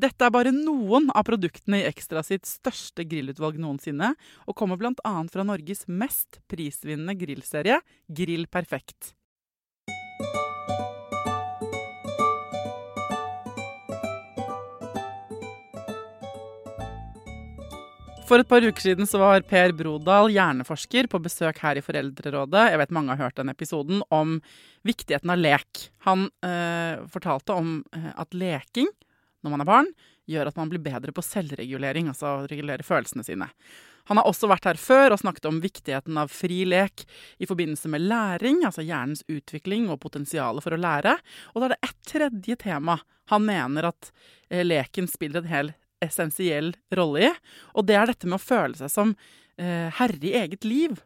Dette er bare noen av produktene i Ekstra sitt største grillutvalg noensinne, og kommer bl.a. fra Norges mest prisvinnende grillserie, Grill Perfekt. For et par uker siden så var Per Brodal, hjerneforsker, på besøk her i Foreldrerådet. Jeg vet mange har hørt den episoden om viktigheten av lek. Han eh, fortalte om eh, at leking når man er barn, gjør at man blir bedre på selvregulering, altså å regulere følelsene sine. Han har også vært her før og snakket om viktigheten av fri lek i forbindelse med læring, altså hjernens utvikling og potensialet for å lære. Og da er det ett tredje tema han mener at eh, leken spiller en hel essensiell rolle i, og det er dette med å føle seg som eh, herre i eget liv.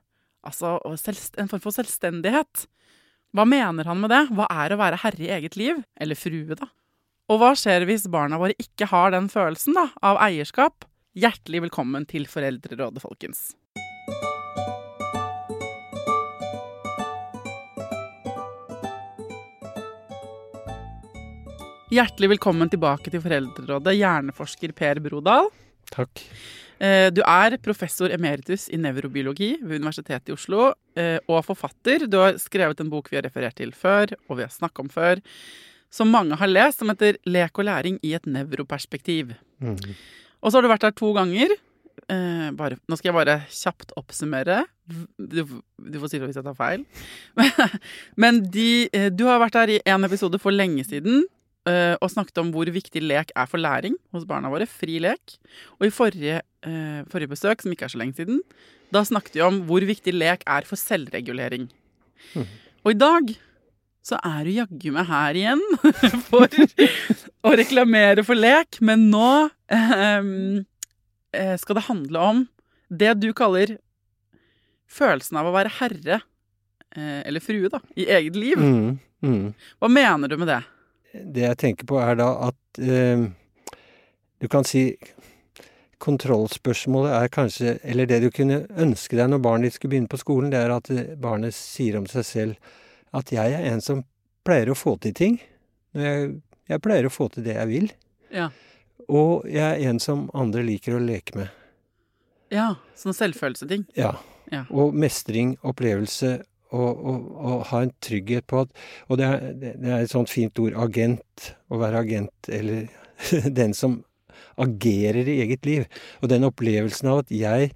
Altså en form for selvstendighet. Hva mener han med det? Hva er å være herre i eget liv? Eller frue, da? Og hva skjer hvis barna våre ikke har den følelsen da, av eierskap? Hjertelig velkommen til Foreldrerådet, folkens. Hjertelig velkommen tilbake til Foreldrerådet, hjerneforsker Per Brodal. Takk. Eh, du er professor emeritus i nevrobiologi ved Universitetet i Oslo, eh, og forfatter. Du har skrevet en bok vi har referert til før, og vi har snakket om før, som mange har lest, som heter 'Lek og læring i et nevroperspektiv'. Mm. Og så har du vært der to ganger. Eh, bare, nå skal jeg bare kjapt oppsummere. Du, du får si det hvis jeg tar feil. Men de, du har vært der i en episode for lenge siden eh, og snakket om hvor viktig lek er for læring hos barna våre. Fri lek. Og i forrige, eh, forrige besøk, som ikke er så lenge siden, da snakket vi om hvor viktig lek er for selvregulering. Mm. Og i dag så er du jaggu meg her igjen for å reklamere for lek, men nå eh, skal det handle om det du kaller følelsen av å være herre, eller frue, da, i eget liv. Mm, mm. Hva mener du med det? Det jeg tenker på, er da at eh, du kan si Kontrollspørsmålet er kanskje Eller det du kunne ønske deg når barnet ditt skulle begynne på skolen, det er at barnet sier om seg selv at jeg er en som pleier å få til ting. Jeg, jeg pleier å få til det jeg vil. Ja. Og jeg er en som andre liker å leke med. Ja, sånn selvfølelseting. Ja. ja. Og mestring, opplevelse, og, og, og, ha en trygghet på at Og det er, det er, et sånt fint ord agent. Å være agent, eller den som agerer i eget liv. Og den opplevelsen av at jeg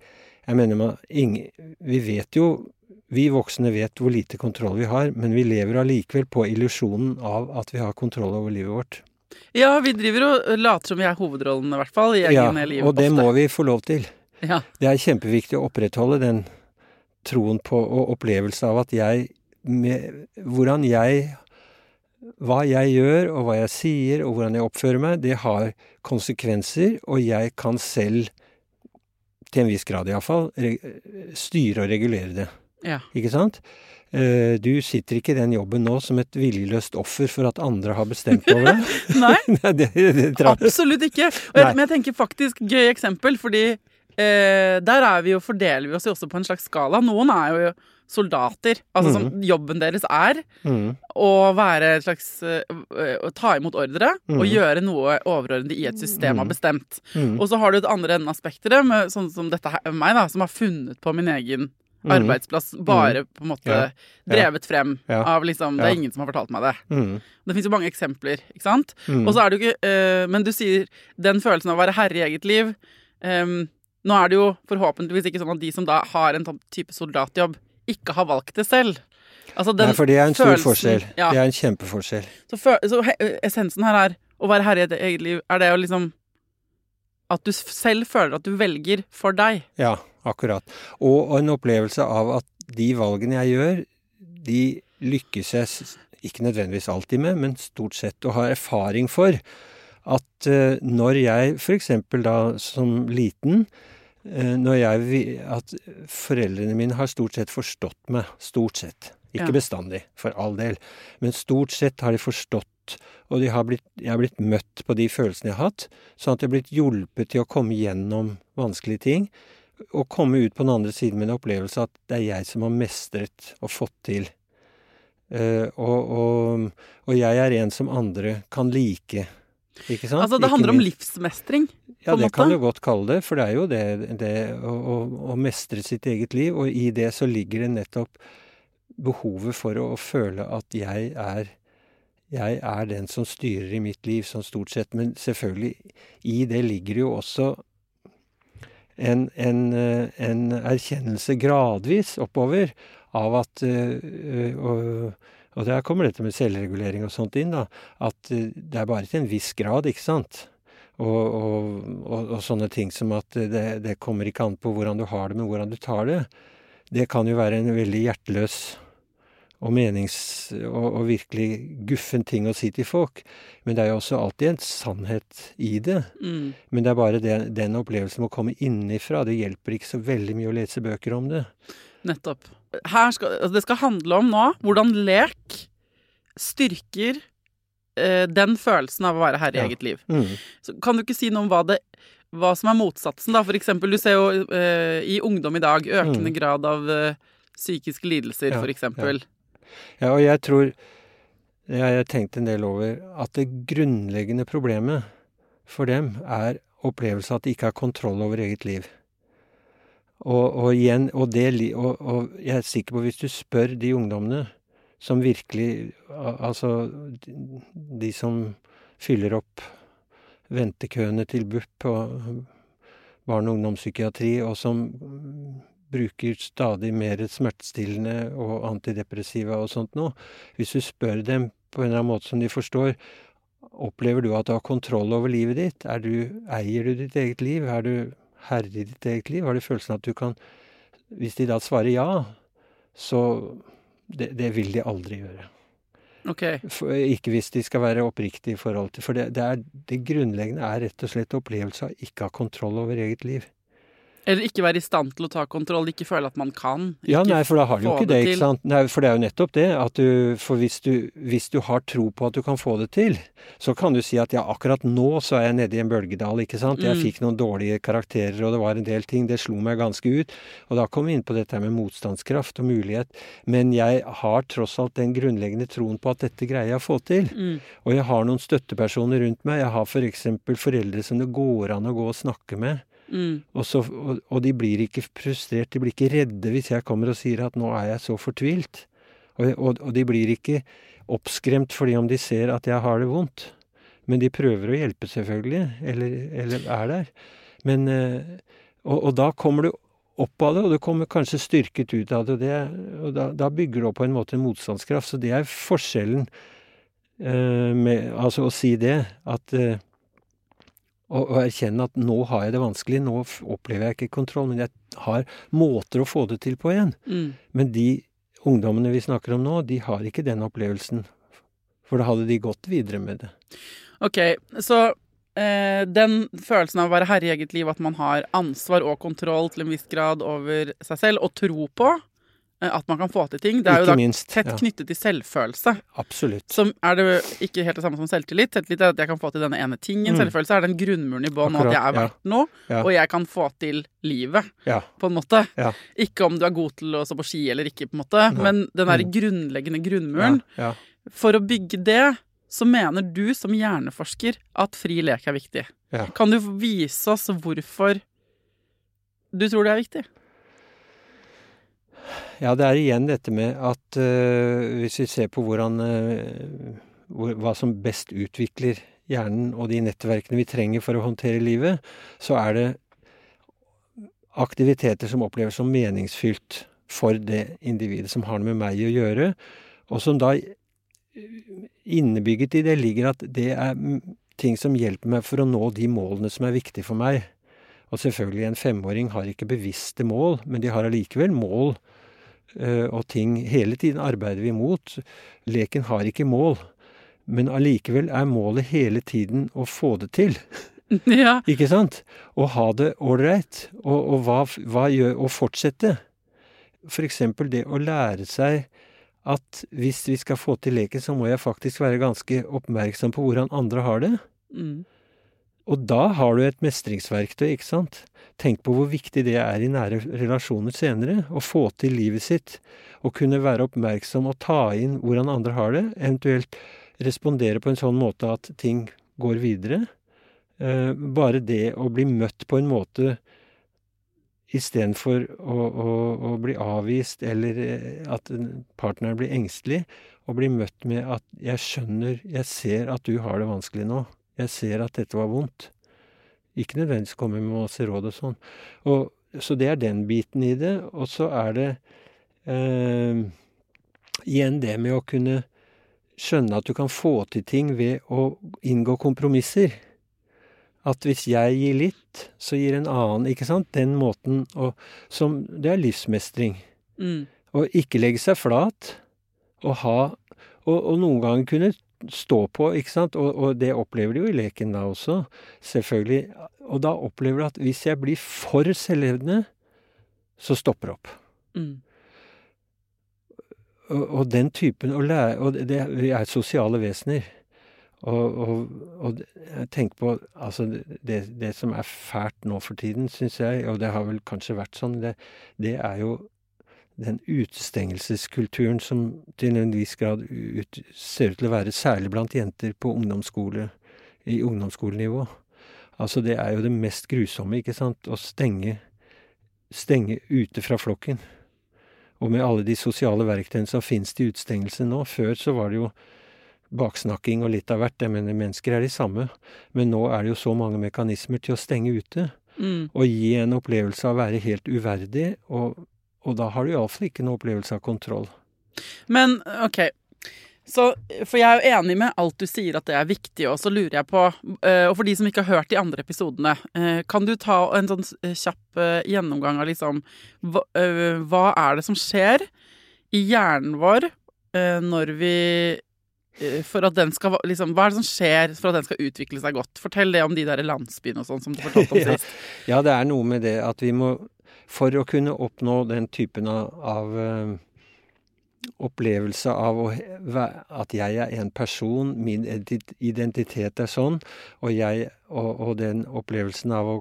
Jeg mener ingen, Vi vet jo Vi voksne vet hvor lite kontroll vi har, men vi lever allikevel på illusjonen av at vi har kontroll over livet vårt. Ja, vi driver og later som vi er hovedrollen, i hvert fall. I ja, liv, og det ofte. må vi få lov til. Ja. Det er kjempeviktig å opprettholde den troen på og opplevelse av at jeg med, Hvordan jeg Hva jeg gjør, og hva jeg sier, og hvordan jeg oppfører meg, det har konsekvenser, og jeg kan selv, til en viss grad iallfall, styre og regulere det. Ja. Ikke sant? Eh, Du sitter ikke i den jobben nå som et viljeløst offer for at andre har bestemt over deg. Nei, det, det, absolutt ikke. Og jeg, men jeg tenker faktisk gøy eksempel, fordi eh, der er vi jo, fordeler vi oss jo også på en slags skala. Noen er jo soldater. Altså som jobben deres er Mm. å være et slags eh, Å ta imot ordre og Mm. gjøre noe overordnet i et system har bestemt. Mm. Og så har du et andre enden av spekteret, sånn som dette her, meg, da, som har funnet på min egen arbeidsplass, bare på en måte Mm. Ja. drevet frem Ja. av liksom Det er ingen som har fortalt meg det. Mm. Det fins jo mange eksempler, ikke sant? Mm. Og så er det jo ikke uh, Men du sier den følelsen av å være herre i eget liv Um, Nå er det jo forhåpentligvis ikke sånn at de som da har en sånn type soldatjobb, ikke har valgt det selv. Altså den Nei, for det er en stor forskjell. Ja. Det er en kjempeforskjell. Så, for, så he essensen her er å være herre i eget liv. Er det å liksom At du selv føler at du velger for deg. Ja, akkurat. Og en opplevelse av at de valgene jeg gjør, de lykkes jeg ikke nødvendigvis alltid med, men stort sett, å ha erfaring for at eh, når jeg f.eks. da som liten eh, når jeg At foreldrene mine har stort sett forstått meg. Stort sett. Ikke Ja. bestandig, for all del. Men stort sett har de forstått, og de har blitt, jeg har blitt møtt på de følelsene jeg har hatt, sånn at jeg har blitt hjulpet til å komme gjennom vanskelige ting, og komme ut på den andre siden med en opplevelse at det er jeg som har mestret og fått til. Uh, og, og, og jeg er en som andre kan like. Ikke sant? Altså, det Ikke handler om livsmestring. ja, det måte. kan du godt kalle det, for det er jo det, det å, å, å mestre sitt eget liv. Og i det så ligger det nettopp behovet for å, å føle at jeg er jeg er den som styrer i mitt liv, sånn stort sett. Men selvfølgelig, i det ligger jo også en, en, eh, en erkjennelse gradvis oppover av at eh, og, og der kommer dette med selvregulering og sånt inn, da. At eh, det er bare til en viss grad, ikke sant. Og, og, og, og sånne ting som at det, det kommer ikke an på hvordan du har det, men hvordan du tar det. Det kan jo være en veldig hjerteløs og menings... Og, og virkelig guffen ting å si til folk. Men det er jo også alltid en sannhet i det. Mm. Men det er bare den, den opplevelsen med å komme innenfra. Det hjelper ikke så veldig mye å lese bøker om det. Nettopp. Her skal, altså det skal handle om nå hvordan lek styrker eh, den følelsen av å være herre i Ja. eget liv. Mm. Så kan du ikke si noe om hva, det, hva som er motsatsen, da? For eksempel, du ser jo eh, i ungdom i dag økende Mm. grad av eh, psykiske lidelser, Ja, for eksempel. Ja, og jeg tror Jeg har tenkt en del over at det grunnleggende problemet for dem er opplevelse av at de ikke har kontroll over eget liv. Og, og igjen, og, det, og, og jeg er sikker på hvis du spør de ungdommene som virkelig Altså de, som fyller opp ventekøene til BUP og barne- og ungdomspsykiatri, og som bruker stadig mer smertestillende og antidepressiva og sånt nå. Hvis du spør dem på en eller annen måte som de forstår, opplever du at du har kontroll over livet ditt? Er du, eier du ditt eget liv? Er du herre i ditt eget liv? Har du følelsen at du kan Hvis de da svarer ja, så det, det vil de aldri gjøre. Ok. For, ikke hvis de skal være oppriktige i forhold til For det, det, er, det grunnleggende er rett og slett opplevelse av ikke å ha kontroll over eget liv. Eller ikke være i stand til å ta kontroll, ikke føle at man kan. Ja, nei, for da har du jo ikke det, ikke sant. Nei, for det er jo nettopp det. At du, for hvis du, hvis du har tro på at du kan få det til, så kan du si at ja, akkurat nå så er jeg nede i en bølgedal, ikke sant. Jeg Mm. fikk noen dårlige karakterer, og det var en del ting. Det slo meg ganske ut. Og da kom vi inn på dette med motstandskraft og mulighet. Men jeg har tross alt den grunnleggende troen på at dette greier jeg å få til. Mm. Og jeg har noen støttepersoner rundt meg. Jeg har f.eks. foreldre som det går an å gå og snakke med. Mm. Og, så, og, og de blir ikke frustrert, de blir ikke redde hvis jeg kommer og sier at nå er jeg så fortvilt. Og, og, de blir ikke oppskremt fordi om de ser at jeg har det vondt. Men de prøver å hjelpe, selvfølgelig, eller, eller er der. Men, eh, og da kommer du opp av det, og du kommer kanskje styrket ut av det. Og, det, og da, da bygger du opp på en måte en motstandskraft. Så det er forskjellen eh, med Altså å si det, at eh, og, erkjenne at nå har jeg det vanskelig, nå opplever jeg ikke kontroll, men jeg har måter å få det til på igjen. Mm. Men de ungdommene vi snakker om nå, de har ikke den opplevelsen. For da hadde de gått videre med det. Ok, så eh, den følelsen av å være herre i eget liv, at man har ansvar og kontroll til en viss grad over seg selv, og tro på at man kan få til ting. Det er jo da minst, tett ja. knyttet til selvfølelse. Absolutt. Som er det ikke helt det samme som selvtillit. Selvtillit er at jeg kan få til denne ene tingen. Selvfølelse er den grunnmuren i bånn, at jeg er verdt ja. noe. Ja. Og jeg kan få til livet, Ja. på en måte. Ja. Ikke om du er god til å stå på ski eller ikke, på en måte. Men den der grunnleggende grunnmuren. Ja. For å bygge det, så mener du som hjerneforsker at fri lek er viktig. Kan du vise oss hvorfor du tror det er viktig? Ja, det er igjen dette med at uh, hvis vi ser på hvordan uh, hvor, Hva som best utvikler hjernen og de nettverkene vi trenger for å håndtere livet, så er det aktiviteter som oppleves som meningsfylt for det individet som har noe med meg å gjøre, og som da innebygget i det ligger at det er ting som hjelper meg for å nå de målene som er viktige for meg. Og selvfølgelig, en femåring har ikke bevisste mål, men de har allikevel mål og ting. Hele tiden arbeider vi mot. Leken har ikke mål, men allikevel er målet hele tiden å få det til. ja. Ikke sant? Å ha det ålreit, og, og hva, hva gjør Å fortsette. For eksempel det å lære seg at hvis vi skal få til leken, så må jeg faktisk være ganske oppmerksom på hvordan andre har det. Mm. Og da har du et mestringsverktøy, ikke sant? Tenk på hvor viktig det er i nære relasjoner senere. Å få til livet sitt. Å kunne være oppmerksom og ta inn hvordan andre har det. Eventuelt respondere på en sånn måte at ting går videre. Eh, bare det å bli møtt på en måte istedenfor å, å, å bli avvist eller eh, at partneren blir engstelig, å bli møtt med at 'jeg skjønner, jeg ser at du har det vanskelig nå'. Jeg ser at dette var vondt. Ikke nødvendigvis komme med masse råd og sånn. Og, så det er den biten i det. Og så er det eh, igjen det med å kunne skjønne at du kan få til ting ved å inngå kompromisser. At hvis jeg gir litt, så gir en annen. Ikke sant? Den måten å som, Det er livsmestring. Mm. Ikke legge seg flat. Og ha Og, og noen ganger kunne stå på, ikke sant. Og, og det opplever de jo i leken da også, selvfølgelig. Og da opplever du at hvis jeg blir for selvhevdende, så stopper det opp. Mm. Og, og den typen å lære Og det, vi er sosiale vesener. Og, og, og jeg tenker på Altså, det, det som er fælt nå for tiden, syns jeg, og det har vel kanskje vært sånn, det, det er jo den utestengelseskulturen som til en viss grad ut, ser ut til å være særlig blant jenter på ungdomsskole, i ungdomsskolenivå. Altså, det er jo det mest grusomme, ikke sant, å stenge, stenge ute fra flokken. Og med alle de sosiale verktøyene som finnes til utestengelse nå. Før så var det jo baksnakking og litt av hvert. Jeg mener, mennesker er de samme. Men nå er det jo så mange mekanismer til å stenge ute. Mm. Og gi en opplevelse av å være helt uverdig. Og, og da har du iallfall ikke noen opplevelse av kontroll. Men OK. Så, for jeg er jo enig med alt du sier at det er viktig, og så lurer jeg på eh, Og for de som ikke har hørt de andre episodene, eh, kan du ta en sånn eh, kjapp gjennomgang av liksom hva, hva er det som skjer i hjernen vår når vi for at den skal, liksom, Hva er det som skjer for at den skal utvikle seg godt? Fortell det om de der landsbyene og sånn som du fortalte om Ja. sist. Ja, det er noe med det at vi må For å kunne oppnå den typen av, av eh, opplevelse av å, at jeg er en person, min identitet er sånn, og, jeg, og, og den opplevelsen av å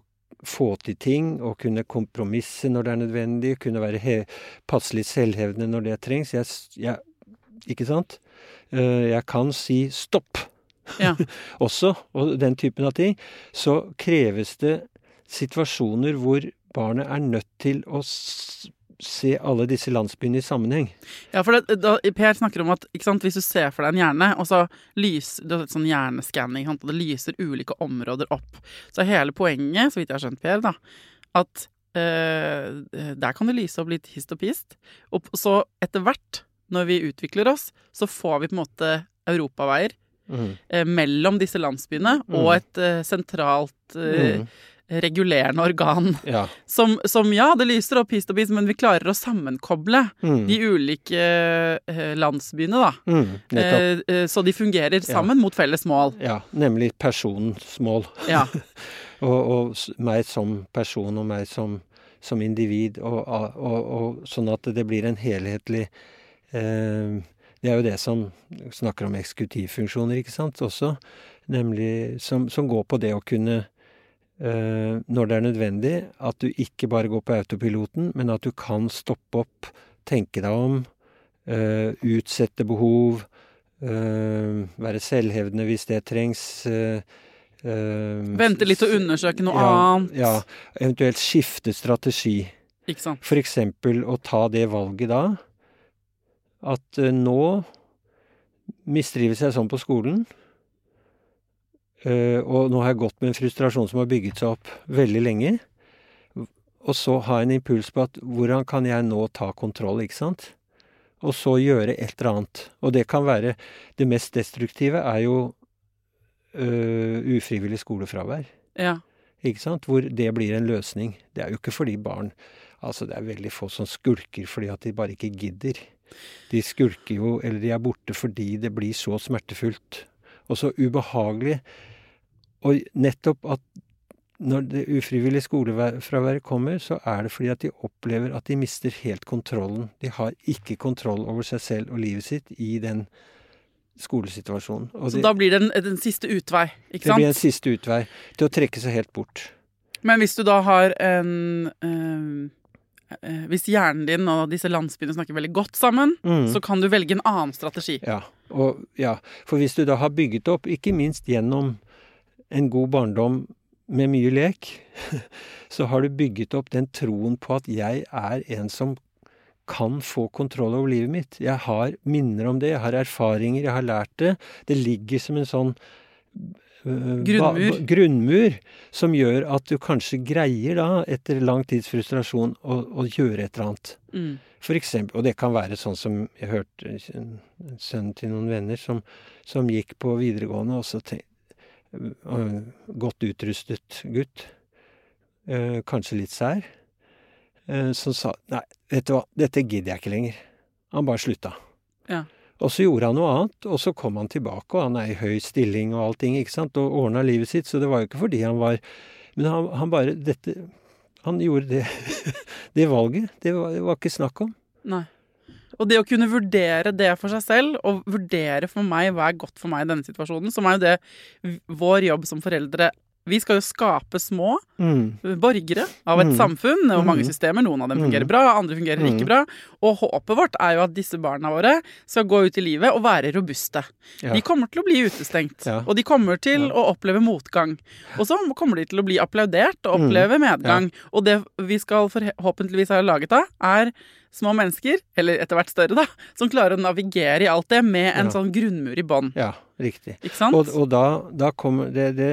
få til ting, og kunne kompromisse når det er nødvendig, kunne være he passelig selvhevdende når det trengs. Jeg, jeg, ikke sant? Eh, Jeg kan si stopp Ja. også, og den typen av ting. Så kreves det situasjoner hvor barnet er nødt til å se alle disse landsbyene i sammenheng. Ja, for det, da, Per snakker om at sant, hvis du ser for deg en hjerne, og så lyser Du har sånn hjerneskanning, sant, og det lyser ulike områder opp. Så hele poenget, så vidt jeg har skjønt, Per, da, at eh, der kan det lyse opp litt hist og pist. Og så etter hvert, når vi utvikler oss, så får vi på en måte europaveier eh, mellom disse landsbyene og et eh, sentralt eh, Mm. Regulerende organ. Ja. Som, som ja, det lyser opp hist og pist, men vi klarer å sammenkoble Mm. de ulike eh, landsbyene, da. Mm. Eh, eh, så de fungerer sammen mot felles mål. Ja, nemlig personens mål. Ja. Og, og meg som person og meg som som individ, og, og, sånn at det blir en helhetlig eh, Det er jo det som snakker om eksekutivfunksjoner, ikke sant, også. Nemlig som, som går på det å kunne når det er nødvendig, at du ikke bare går på autopiloten, men at du kan stoppe opp, tenke deg om, eh, utsette behov, eh, være selvhevdende hvis det trengs. eh, eh, Vente litt og undersøke noe ja, annet. Ja, eventuelt skifte strategi. Ikke sant. For eksempel å ta det valget da, at eh, nå mistrives jeg sånn på skolen, eh, og nå har jeg gått med en frustrasjon som har bygget seg opp veldig lenge, og så ha en impuls på at hvordan kan jeg nå ta kontroll, ikke sant? Og så gjøre et eller annet. Og det kan være Det mest destruktive er jo øh, ufrivillig skolefravær. Ja. Ikke sant? Hvor det blir en løsning. Det er jo ikke fordi barn Altså, det er veldig få som skulker fordi at de bare ikke gidder. De skulker jo, eller de er borte fordi det blir så smertefullt og så ubehagelig. Og nettopp at når det ufrivillige skolefraværet kommer, så er det fordi at de opplever at de mister helt kontrollen. De har ikke kontroll over seg selv og livet sitt i den skolesituasjonen. Og Så de, da blir det en, en siste utvei, ikke sant? det blir en siste utvei til å trekke seg helt bort. Men hvis du da har en eh, eh, Hvis hjernen din og disse landsbyene snakker veldig godt sammen, Mm. så kan du velge en annen strategi. Ja, og, ja, for hvis du da har bygget opp, ikke minst gjennom en god barndom med mye lek, så har du bygget opp den troen på at jeg er en som kan få kontroll over livet mitt. Jeg har minner om det, jeg har erfaringer, jeg har lært det. Det ligger som en sånn Grunnmur. ba- grunnmur som gjør at du kanskje greier da, etter lang tids frustrasjon, å, å gjøre et eller annet. Mm. For eksempel, og det kan være sånn som jeg hørte en en sønn til noen venner som, som gikk på videregående, og så tenkte øh, godt utrustet gutt, eh, kanskje litt sær, eh, som sa nei, vet du hva, dette gidder jeg ikke lenger. Han bare slutta. Ja. Og så gjorde han noe annet, og så kom han tilbake, og han er i høy stilling og allting, ikke sant, og ordna livet sitt, så det var jo ikke fordi han var Men han, han bare Dette Han gjorde det, det valget. Det var, det var ikke snakk om. Nei. Og det å kunne vurdere det for seg selv, og vurdere for meg hva er godt for meg i denne situasjonen, som er jo det vår jobb som foreldre Vi skal jo skape små Mm. borgere av et Mm. samfunn, og mange Mm. systemer. Noen av dem fungerer Mm. bra, andre fungerer Mm. ikke bra. Og håpet vårt er jo at disse barna våre skal gå ut i livet og være robuste. Ja. De kommer til å bli utestengt, Ja. og de kommer til Ja. å oppleve motgang. Og så kommer de til å bli applaudert og Mm. oppleve medgang. Og det vi skal forhåpentligvis ha laget av, er små mennesker, eller etter hvert større, da, som klarer å navigere i alt det med en Ja. sånn grunnmur i bånn. Ja, riktig. Ikke sant? Og, og da, da kommer det, det,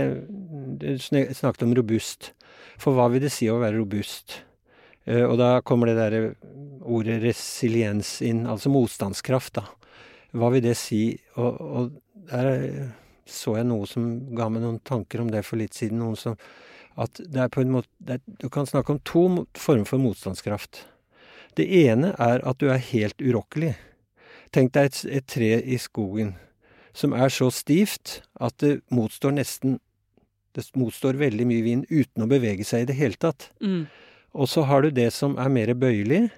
det snakket om robust. For hva vil det si å være robust? Uh, og da kommer det derre ordet resiliens inn, altså motstandskraft, da. Hva vil det si? Og, og der så jeg noe som ga meg noen tanker om det for litt siden. Noen som At det er på en måte det er, Du kan snakke om to former for motstandskraft. Det ene er at du er helt urokkelig. Tenk deg et, et tre i skogen som er så stivt at det motstår nesten Det motstår veldig mye vind uten å bevege seg i det hele tatt. Mm. Og så har du det som er mer bøyelig,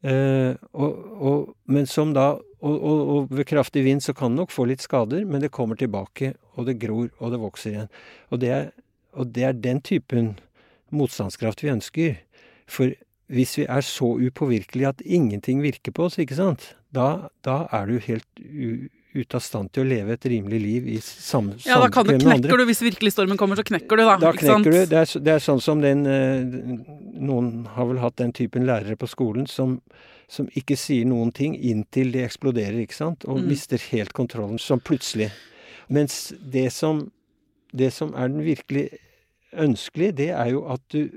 eh, og, og, men som da og, og, og ved kraftig vind så kan det nok få litt skader, men det kommer tilbake, og det gror, og det vokser igjen. Og det er, og det er den typen motstandskraft vi ønsker. For hvis vi er så upåvirkelige at ingenting virker på oss, ikke sant, da, da er du helt u, ute av stand til å leve et rimelig liv i sam, Ja, da kan du, knekker du hvis virkelig stormen kommer, så knekker du, da. Da knekker du. Det er, det er sånn som den eh, Noen har vel hatt den typen lærere på skolen som, som ikke sier noen ting inntil de eksploderer, ikke sant? Og Mm. mister helt kontrollen sånn plutselig. Mens det som, det som er den virkelig ønskelige, det er jo at du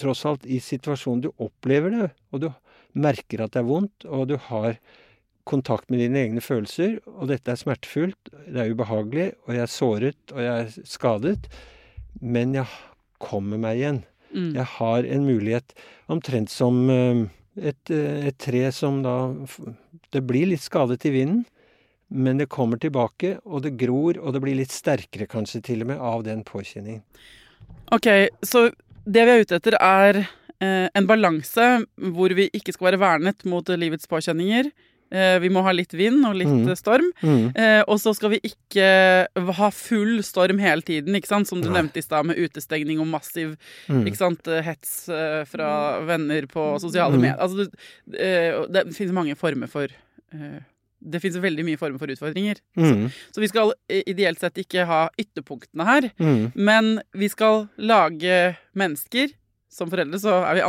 tross alt i situasjonen du opplever det, og du merker at det er vondt, og du har kontakt med dine egne følelser, og dette er smertefullt, det er ubehagelig, og jeg er såret, og jeg er skadet, men jeg kommer meg igjen. Mm. Jeg har en mulighet, omtrent som eh, et, eh, et tre som da Det blir litt skadet i vinden, men det kommer tilbake, og det gror, og det blir litt sterkere kanskje til og med av den påkjenningen. Ok, så det vi er ute etter er eh, en balanse hvor vi ikke skal være vernet mot livets påkjenninger. Eh, vi må ha litt vind og litt Mm. eh, storm. Mm. Eh, og så skal vi ikke ha full storm hele tiden, ikke sant? som du Nei. nevnte i stad, med utestengning og massiv Mm. ikke sant? hets fra venner på sosiale Mm. medier. Altså, du, eh, det finnes mange former for eh, Det finnes veldig mye former for utfordringer. Mm. Så vi skal eh, ideelt sett ikke ha ytterpunktene her, Mm. men vi skal lage mennesker. Som foreldre så er vi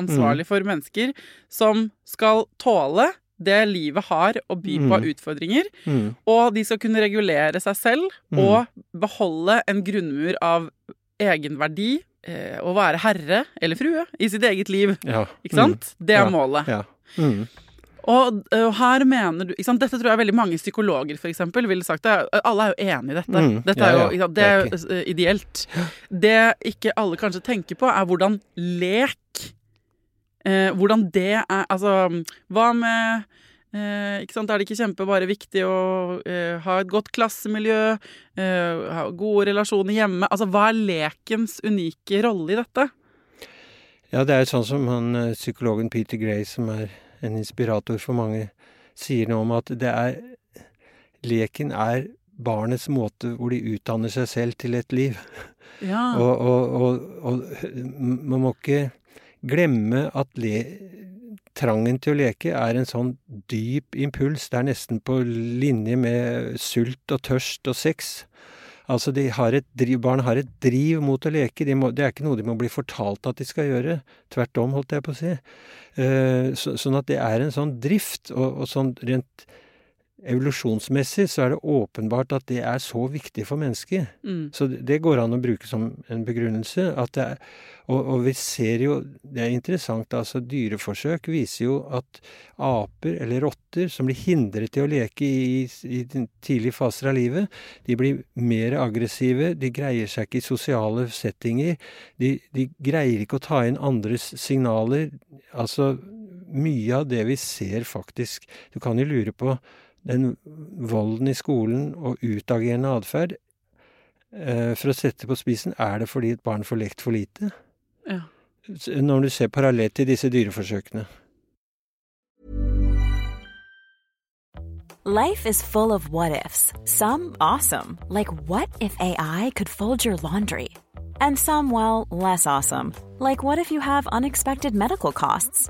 Mm. for mennesker som skal tåle det livet har å by på av Mm. utfordringer. Mm. Og de skal kunne regulere seg selv Mm. og beholde en grunnmur av egenverdi. Eh, å være herre eller frue i sitt eget liv. Ja. Ikke sant? Det er Ja. målet. Ja. Mm. Og, og her mener du? Dette tror jeg veldig mange psykologer for eksempel, ville sagt. Det. Alle er jo enig i dette. Mm, Dette ja, er jo? Det er jo eh, ideelt. Det ikke alle kanskje tenker på, er hvordan lek eh, Hvordan det er Altså, hva med eh, ikke sant? Er det ikke kjempe bare viktig å eh, ha et godt klassemiljø, eh, ha gode relasjoner hjemme? Altså, hva er lekens unike rolle i dette? Ja, det er sånn som han eh, psykologen Peter Gray, som er en inspirator for mange, sier noe om at det er Leken er barnets måte hvor de utdanner seg selv til et liv. Ja. Og, og, og, og man må ikke glemme at le, trangen til å leke er en sånn dyp impuls. Det er nesten på linje med sult og tørst og sex. Altså, har driv, Barn har et driv mot å leke. De må, det er ikke noe de må bli fortalt at de skal gjøre. Tvert om, holdt jeg på å si. Uh, så, sånn at det er en sånn drift. Og, og sånn rent evolusjonsmessig så er det åpenbart at det er så viktig for mennesket. Mm. Så det- går an å bruke som en begrunnelse. Er, og, og vi ser jo Det er interessant, altså dyreforsøk viser jo at aper eller rotter som blir hindret til å leke i, i tidlige faser av livet, de blir mer aggressive, de greier seg ikke i sosiale settinger. De, de greier ikke å ta inn andres signaler. Altså mye av det vi ser faktisk Du kan jo lure på den volden i skolen og utagerende atferd eh, For å sette på spisen, er det fordi et barn får lekt for lite? Ja. Når du ser parallelt til disse dyreforsøkene. Life is full of what ifs. Some awesome, like what if AI could fold your laundry? And some, well, less awesome, like what if you have unexpected medical costs?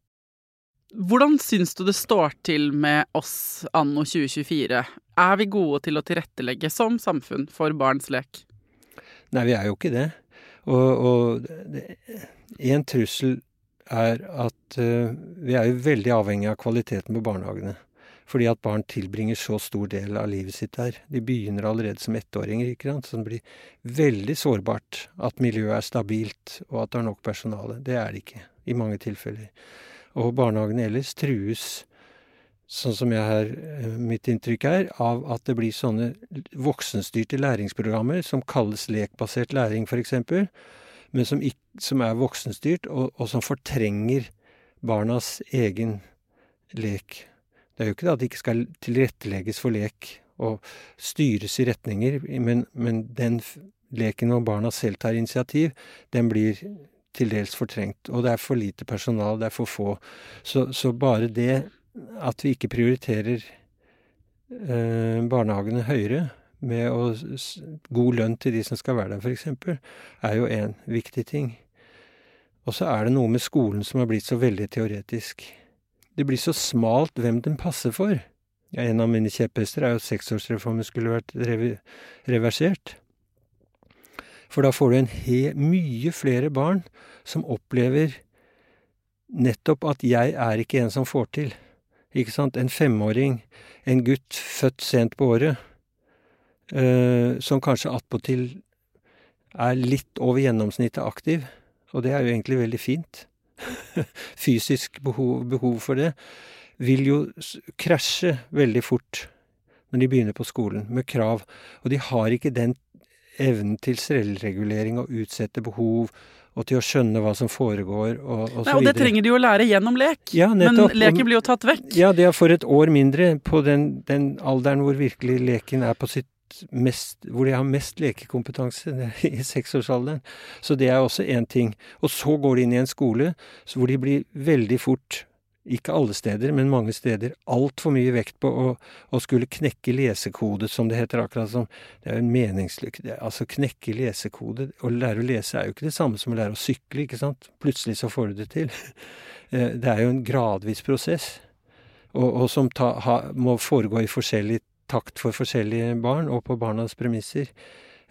Hvordan syns du det står til med oss anno 2024? Er vi gode til å tilrettelegge som samfunn for barns lek? Nei, vi er jo ikke det. Og, og det- en trussel er at uh, vi er jo veldig avhengig av kvaliteten på barnehagene. Fordi at barn tilbringer så stor del av livet sitt der. De begynner allerede som ettåringer, ikke sant. Så det blir veldig sårbart at miljøet er stabilt, og at det er nok personale. Det er det ikke i mange tilfeller. Og barnehagene ellers trues, sånn som jeg her, eh, mitt inntrykk er, av at det blir sånne voksenstyrte læringsprogrammer som kalles lekbasert læring, f.eks., men som, ikke, som er voksenstyrt, og, og som fortrenger barnas egen lek. Det er jo ikke det at det ikke skal tilrettelegges for lek og styres i retninger, men, men den leken hvor barna selv tar initiativ, den blir til dels fortrengt. Og det er for lite personal, det er for få. Så, så bare det at vi ikke prioriterer eh, barnehagene høyere, med å god lønn til de som skal være der, f.eks., er jo en viktig ting. Og så er det noe med skolen som har blitt så veldig teoretisk. Det blir så smalt hvem den passer for. En av mine kjepphester er jo at seksårsreformen skulle vært reversert. For da får du en he mye flere barn som opplever nettopp at 'jeg er ikke en som får til'. Ikke sant? En femåring, en gutt født sent på året, eh, som kanskje attpåtil er litt over gjennomsnittet aktiv, og det er jo egentlig veldig fint. Fysisk behov, behov for det, vil jo krasje veldig fort når de begynner på skolen, med krav. Og de har ikke den evnen til selvregulering og utsette behov, og til å skjønne hva som foregår, og, og Nei, og det trenger de jo å lære gjennom lek. Ja, Men leken blir jo tatt vekk. Ja, det er for et år mindre på den, den alderen hvor virkelig leken er på sitt mest Hvor de har mest lekekompetanse, i seksårsalderen. Så det er også én ting. Og så går de inn i en skole hvor de blir veldig fort ikke alle steder, men mange steder, altfor mye vekt på å, å skulle knekke lesekode, som det heter. akkurat som Det er jo en meningslykke. Altså, knekke lesekode Å lære å lese er jo ikke det samme som å lære å sykle, ikke sant? Plutselig så får du det til. Eh, Det er jo en gradvis prosess, og, og som ta, ha, må foregå i forskjellig takt for forskjellige barn, og på barnas premisser.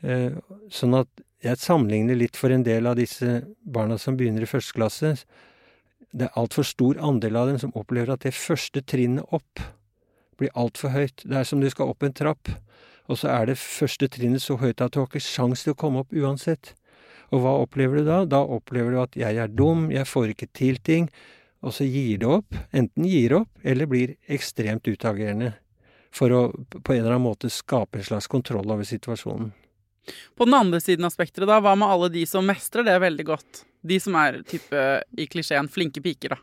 Eh, Sånn at jeg sammenligner litt for en del av disse barna som begynner i første klasse. Det er altfor stor andel av dem som opplever at det første trinnet opp blir altfor høyt. Det er som du skal opp en trapp, og så er det første trinnet så høyt at du har ikke sjans til å komme opp uansett. Og hva opplever du da? Da opplever du at jeg er dum, jeg får ikke til ting, og så gir det opp. Enten gir opp, eller blir ekstremt utagerende. For å på en eller annen måte skape en slags kontroll over situasjonen. På den andre siden av spekteret, da, hva med alle de som mestrer det veldig godt? De som er type i klisjeen flinke piker, da.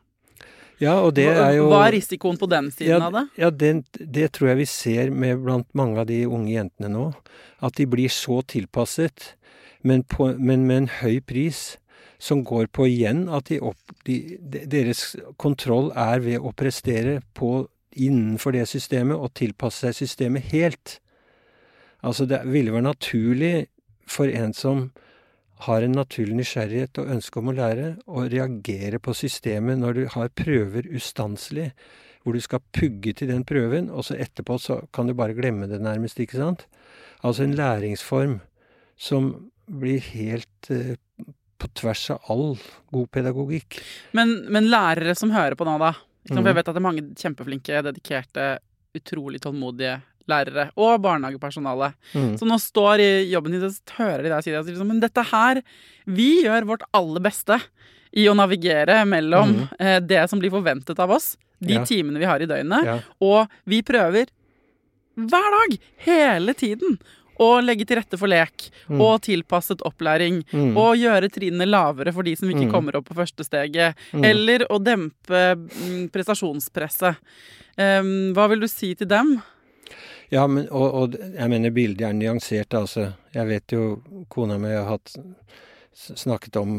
Ja, og det er jo Hva er risikoen på den siden ja, av det? Ja, det, det tror jeg vi ser med blant mange av de unge jentene nå. At de blir så tilpasset, men, på, men med en høy pris, som går på igjen at de opp, de, de, deres kontroll er ved å prestere på innenfor det systemet og tilpasse seg systemet helt. Altså, det ville være naturlig for en som har en naturlig nysgjerrighet og ønske om å lære, og reagerer på systemet når du har prøver ustanselig, hvor du skal pugge til den prøven, og så etterpå så kan du bare glemme det nærmest, ikke sant? Altså en læringsform som blir helt eh, på tvers av all god pedagogikk. Men, men lærere som hører på nå, da. For jeg vet at det er mange kjempeflinke, dedikerte, utrolig tålmodige lærere. Og barnehagepersonale. Mm. Så nå står i jobben din, så hører de deg si det. og sånn, Men dette her Vi gjør vårt aller beste i å navigere mellom mm. eh, det som blir forventet av oss, de Ja. timene vi har i døgnet, Ja. og vi prøver hver dag, hele tiden, å legge til rette for lek Mm. og tilpasset opplæring. Mm. Og gjøre trinnene lavere for de som ikke Mm. kommer opp på første steget. Mm. Eller å dempe mm, prestasjonspresset. Um, hva vil du si til dem? Ja, men, og, og jeg mener bildet er nyansert, altså. Jeg vet jo kona mi har hatt snakket om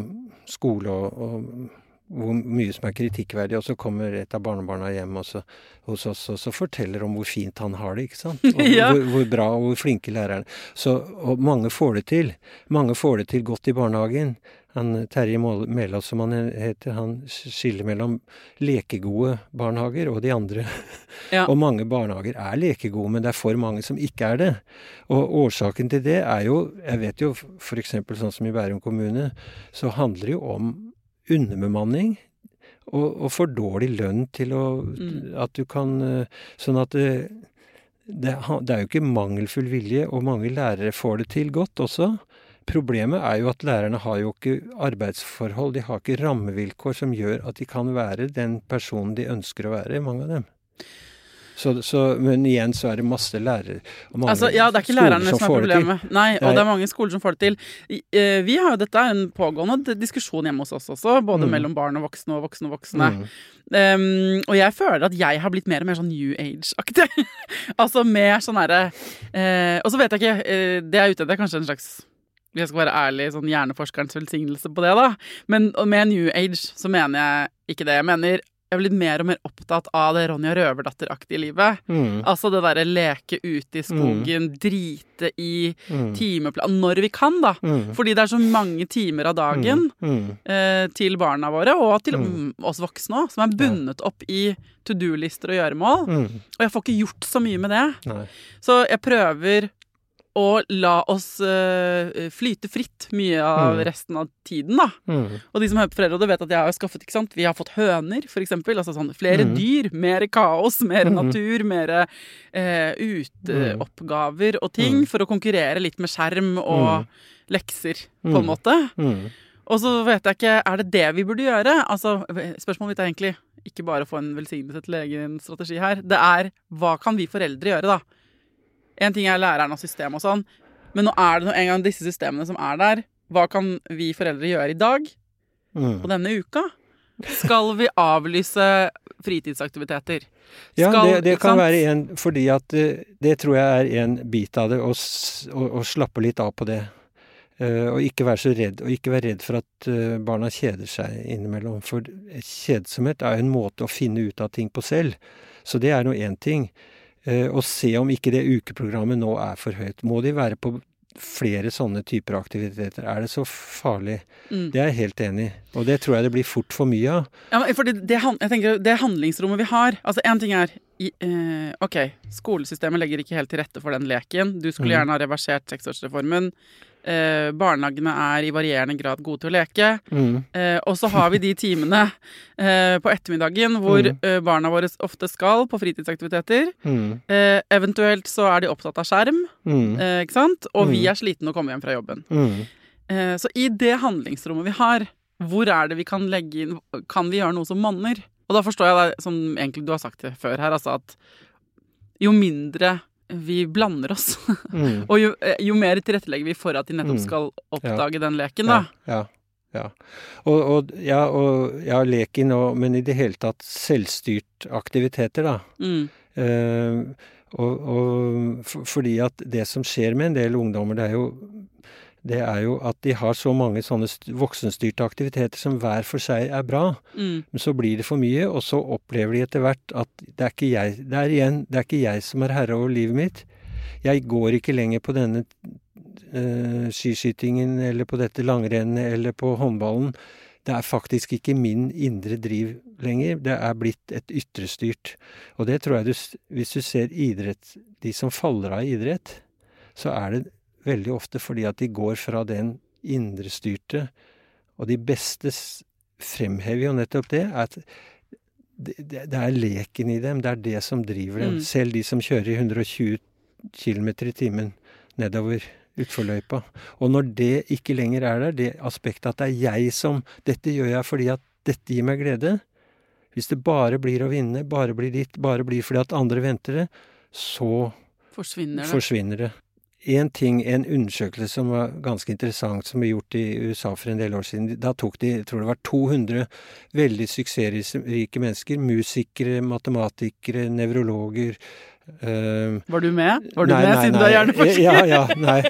skole og, og hvor mye som er kritikkverdig, og så kommer et av barnebarna hjem også, hos oss og så forteller om hvor fint han har det, ikke sant? Og Ja. hvor, hvor bra og hvor flinke lærerne Så, Og mange får det til. Mange får det til godt i barnehagen. Han Terje Mæland, som han heter, han skiller mellom lekegode barnehager og de andre. Ja. Og mange barnehager er lekegode, men det er for mange som ikke er det. Og årsaken til det er jo Jeg vet jo f.eks. sånn som i Bærum kommune, så handler det jo om underbemanning. Og, og for dårlig lønn til å Mm. At du kan eh, Sånn at det, det, det er jo ikke mangelfull vilje, og mange lærere får det til godt også. Problemet er jo at lærerne har jo ikke arbeidsforhold, de har ikke rammevilkår som gjør at de kan være den personen de ønsker å være, mange av dem. Så, så, men igjen så er det masse lærere og mange Altså, ja, det er ikke skoler lærerne som er får det til. Nei, og Nei. det er mange skoler som får det til. Eh, Vi har jo, Dette er en pågående diskusjon hjemme hos oss også, både Mm. mellom barn og voksne og voksne og voksne. Mm. Um, og jeg føler at jeg har blitt mer og mer sånn New Age-aktig. altså mer sånn herre uh, Og så vet jeg ikke uh, Det jeg er ute etter, er kanskje en slags jeg skal være ærlig, sånn hjerneforskerens velsignelse på det, da. Men med New Age så mener jeg ikke det. Jeg mener jeg er blitt mer og mer opptatt av det Ronja Røverdatter-aktige livet. Mm. Altså det derre leke ute i skogen, drite i Mm. timeplan Når vi kan, da. Mm. Fordi det er så mange timer av dagen Mm. eh, til barna våre, og til Mm. mm, oss voksne òg, som er bundet opp i to do-lister og gjøremål. Mm. Og jeg får ikke gjort så mye med det. Nei. Så jeg prøver å la oss uh, flyte fritt mye av Mm. resten av tiden, da. Mm. Og de som hører på Foreldrerådet, vet at jeg har skaffet ikke sant? Vi har fått høner, for eksempel. Altså sånn flere Mm. dyr, mer kaos, mer Mhm. natur, mer uh, uteoppgaver og ting, Mm. for å konkurrere litt med skjerm og lekser, på en Mm. måte. Mm. Og så vet jeg ikke, er det det vi burde gjøre? Altså, spørsmålet mitt er egentlig ikke bare å få en velsignelse til egen strategi her. Det er hva kan vi foreldre gjøre, da? En ting er læreren og systemet og sånn, men nå er det en gang disse systemene som er der. Hva kan vi foreldre gjøre i dag? Mm. På denne uka skal vi avlyse fritidsaktiviteter. Ja, det, det kan være en Fordi at eh, det tror jeg er en bit av det, å, å, å slappe litt av på det. Uh, og ikke være så redd, og ikke være redd for at uh, barna kjeder seg innimellom. For kjedsomhet er jo en måte å finne ut av ting på selv. Så det er nå én ting. Eh, og se om ikke det ukeprogrammet nå er for høyt. Må de være på flere sånne typer aktiviteter? Er det så farlig? Mm. Det er jeg helt enig i. Og det tror jeg det blir fort for mye av. Ja, for det, det, jeg tenker, det handlingsrommet vi har Altså, én ting er i, eh, OK, skolesystemet legger ikke helt til rette for den leken. Du skulle Mhm. gjerne ha reversert seksårsreformen. Eh, barnehagene er i varierende grad gode til å leke. Mm. Eh, og så har vi de timene eh, på ettermiddagen hvor mm. eh, barna våre ofte skal på fritidsaktiviteter. Mm. Eh, eventuelt så er de opptatt av skjerm, Mm. eh, ikke sant? Og vi Mhm. er slitne og kommer hjem fra jobben. Mm. Eh, så i det handlingsrommet vi har, hvor er det vi kan legge inn Kan vi gjøre noe som manner? Og da forstår jeg det som egentlig du har sagt det før her, altså at jo mindre vi blander oss, Mm. og jo, eh, jo mer tilrettelegger vi for at de nettopp Mm. skal oppdage den leken, da. Ja, ja. ja. Og, og, ja, og ja, leken og Men i det hele tatt selvstyrt aktiviteter, da. Mm. Eh, og, og for, fordi at det som skjer med en del ungdommer, det er jo det er jo at de har så mange sånne voksenstyrte aktiviteter som hver for seg er bra. Mm. Men så blir det for mye, og så opplever de etter hvert at det er ikke jeg det er igjen, det er ikke jeg som er herre over livet mitt. Jeg går ikke lenger på denne øh, skiskytingen eller på dette langrennet eller på håndballen. Det er faktisk ikke min indre driv lenger. Det er blitt et ytrestyrt. Og det tror jeg du Hvis du ser idrett De som faller av i idrett, så er det veldig ofte fordi at de går fra den indrestyrte Og de beste fremhever jo nettopp det. At det, det, er leken i dem. Det er det som driver dem. Mm. Selv de som kjører i 120 km i timen nedover utforløypa. Og når det ikke lenger er der, det aspektet at det er jeg som Dette gjør jeg fordi at dette gir meg glede. Hvis det bare blir å vinne, bare blir ditt, bare blir fordi at andre venter det, så Forsvinner det. forsvinner det. En ting, en undersøkelse som var ganske interessant, som ble gjort i USA for en del år siden. Da tok de, jeg tror det var 200 veldig suksessrike mennesker. Musikere, matematikere, nevrologer. Uh, Var du med? Var du nei, med, nei, siden nei. du er hjerneforsker? Ja, ja, nei.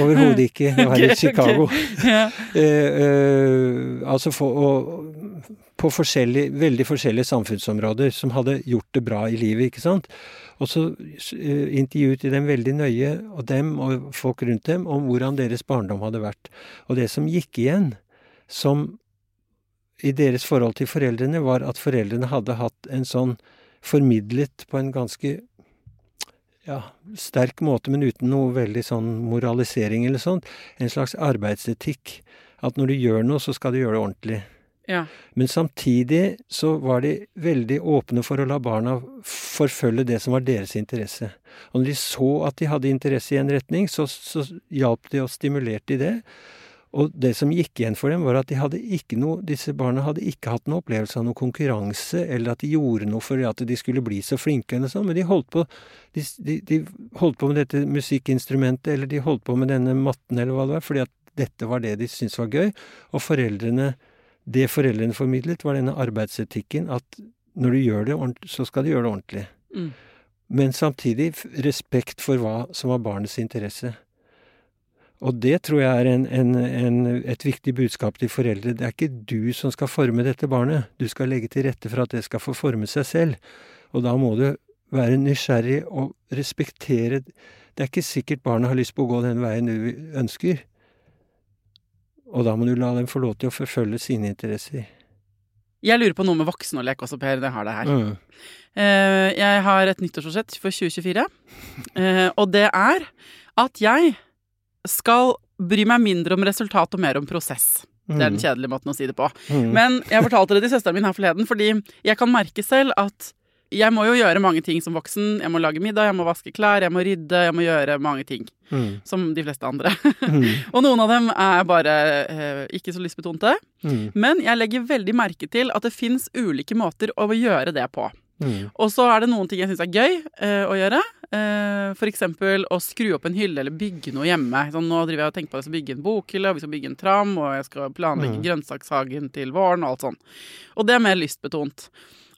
Overhodet ikke. Nå var Ok, i Chicago. Chicago. Yeah. Uh, uh, altså for, og, på forskjellige, veldig forskjellige samfunnsområder som hadde gjort det bra i livet, ikke sant. Og så eh, intervjuet de dem veldig nøye, og dem og folk rundt dem, om hvordan deres barndom hadde vært. Og det som gikk igjen som i deres forhold til foreldrene, var at foreldrene hadde hatt en sånn formidlet på en ganske ja, sterk måte, men uten noe veldig sånn moralisering eller sånt, en slags arbeidsetikk. At når du gjør noe, så skal du gjøre det ordentlig. Ja. Men samtidig så var de veldig åpne for å la barna forfølge det som var deres interesse. Og når de så at de hadde interesse i en retning, så, så hjalp de og stimulerte de det. Og det som gikk igjen for dem, var at de hadde ikke noe, disse barna hadde ikke hatt noen opplevelse av noe konkurranse, eller at de gjorde noe for at de skulle bli så flinke, eller sånn, men de holdt på de, de, de, holdt på med dette musikkinstrumentet, eller de holdt på med denne matten, eller hva det var, fordi at dette var det de syntes var gøy. Og foreldrene, det foreldrene formidlet, var denne arbeidsetikken, at når du gjør det så skal du gjøre det ordentlig. Mm. Men samtidig respekt for hva som var barnets interesse. Og det tror jeg er en, en, en, et viktig budskap til foreldre. Det er ikke du som skal forme dette barnet. Du skal legge til rette for at det skal få forme seg selv. Og da må du være nysgjerrig og respektere Det er ikke sikkert barnet har lyst på å gå den veien du ønsker. Og da må du la dem få lov til å forfølge sine interesser. Jeg lurer på noe med voksen og lek også, Per. Det har det her. Mm. Uh, jeg har et nyttårsforsett for 2024, uh, og det er at jeg skal bry meg mindre om resultat og mer om prosess. Det er den kjedelige måten å si det på. Mm. Men jeg fortalte det til søsteren min her forleden, fordi jeg kan merke selv at jeg må jo gjøre mange ting som voksen. Jeg må lage middag, jeg må vaske klær, jeg må rydde, jeg må gjøre mange ting. Mm. Som de fleste andre. Mm. og noen av dem er bare eh, ikke så lystbetonte. Mm. Men jeg legger veldig merke til at det fins ulike måter å gjøre det på. Mm. Og så er det noen ting jeg syns er gøy eh, å gjøre. Eh, eksempel å skru opp en hylle eller bygge noe hjemme. Sånn, nå driver jeg og tenker på at jeg skal bygge en bokhylle, og vi skal bygge en tram, og jeg skal planlegge Mm. grønnsakshagen til våren, og alt sånt. Og det er mer lystbetont.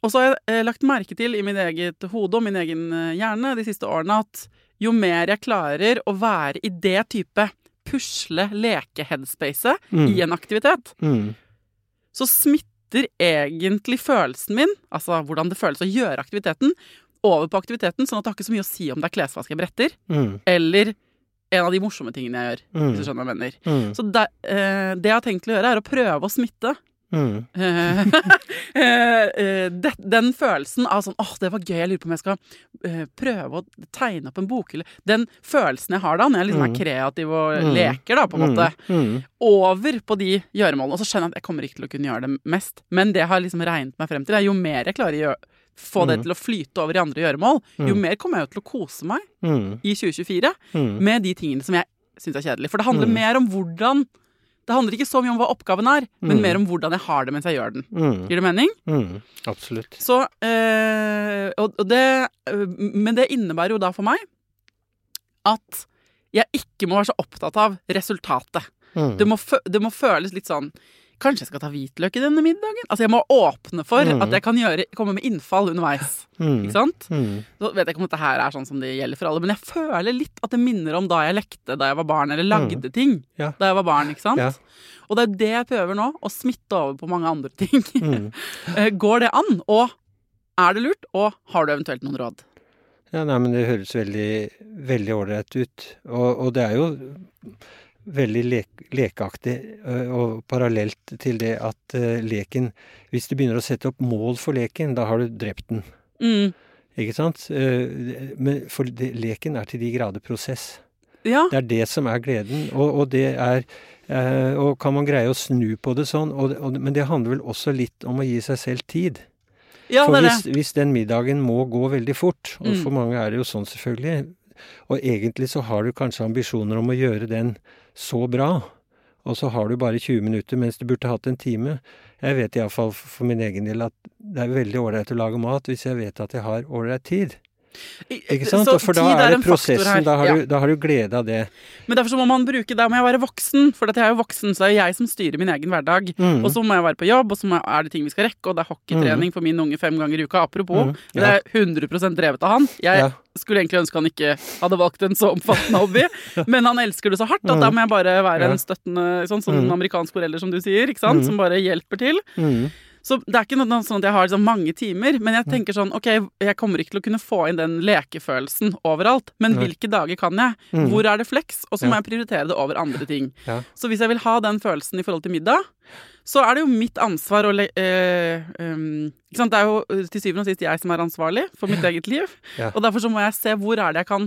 Og så har jeg eh, lagt merke til i mitt eget hode og min egen eh, hjerne de siste årene at jo mer jeg klarer å være i det type pusle-leke-headspacet Mm. i en aktivitet, Mm. så smitter egentlig følelsen min, altså hvordan det føles å gjøre aktiviteten, over på aktiviteten, sånn at det har ikke så mye å si om det er klesvask jeg bretter, Mm. eller en av de morsomme tingene jeg gjør, Mm. hvis du skjønner hva jeg mener. Mm. Så det, eh, det jeg har tenkt til å gjøre, er å prøve å smitte Mm. eh, eh, den følelsen av sånn åh, det var gøy, jeg lurer på om jeg skal eh, prøve å tegne opp en bokhylle. Den følelsen jeg har da, når jeg liksom er Mm. kreativ og Mm. leker, da, på en måte Mm. over på de gjøremålene. Og så skjønner jeg at jeg kommer ikke til å kunne gjøre det mest. Men det har liksom regnet meg frem til, jo mer jeg klarer å gjøre, få det Mm. til å flyte over i andre gjøremål, jo Mm. mer kommer jeg jo til å kose meg Mm. i 2024 Mm. med de tingene som jeg syns er kjedelige. For det handler Mm. mer om hvordan Det handler ikke så mye om hva oppgaven er, men Mm. mer om hvordan jeg har det mens jeg gjør den. Mm. Gir det mening? Mm. Absolutt. Så eh, og, og det eh, Men det innebærer jo da for meg at jeg ikke må være så opptatt av resultatet. Mm. Det må, det må føles litt sånn Kanskje jeg skal ta hvitløk i denne middagen? Altså Jeg må åpne for Mm. at jeg kan gjøre, komme med innfall underveis. Mm. Ikke sant? Mm. Så vet jeg ikke om dette her er sånn som det gjelder for alle, men jeg føler litt at det minner om da jeg lekte da jeg var barn, eller lagde ting Mm. Ja. da jeg var barn. ikke sant? Ja. Og det er det jeg prøver nå, å smitte over på mange andre ting. Mm. Eh, Går det an? Og er det lurt? Og har du eventuelt noen råd? Ja, nei, men det høres veldig ålreit ut. Og, og det er jo veldig lek, lekeaktig og parallelt til det at leken Hvis du begynner å sette opp mål for leken, da har du drept den. Mm. Ikke sant? Eh, Men for det, leken er til de grader prosess. Ja. Det er det som er gleden. Og, og det er eh, Og kan man greie å snu på det sånn og, og, Men det handler vel også litt om å gi seg selv tid. ja, For hvis, hvis den middagen må gå veldig fort, og Mm. for mange er det jo sånn selvfølgelig, og egentlig så har du kanskje ambisjoner om å gjøre den så bra, og så har du bare 20 minutter mens du burde hatt en time. Jeg vet iallfall for min egen del at det er veldig ålreit å lage mat hvis jeg vet at jeg har ålreit tid. Ikke sant? Så for da er det prosessen, da har, Ja. du, da har du glede av det. Men derfor så må man bruke Da må jeg være voksen, for at jeg er jo voksen, så er det jeg som styrer min egen hverdag. Mm. Og så må jeg være på jobb, og så er det ting vi skal rekke, og det er hockeytrening for min unge fem ganger i uka. Apropos, Mm, det er 100 drevet av han. Jeg Ja. skulle egentlig ønske han ikke hadde valgt en så omfattende hobby, men han elsker det så hardt at da må jeg bare være Ja. en støttende sånn som Mm. amerikansk forelder, som du sier, ikke sant, Mm. som bare hjelper til. Mm. Så det er ikke noe sånn at jeg har liksom mange timer, men jeg tenker sånn OK, jeg kommer ikke til å kunne få inn den lekefølelsen overalt, men hvilke dager kan jeg? Mm. Hvor er det flex? Og så må jeg prioritere det over andre ting. Så hvis jeg vil ha den følelsen i forhold til middag, så er det jo mitt ansvar å le eh, um, ikke sant? Det er jo til syvende og sist jeg som er ansvarlig for mitt eget liv. Og derfor så må jeg se hvor er det jeg kan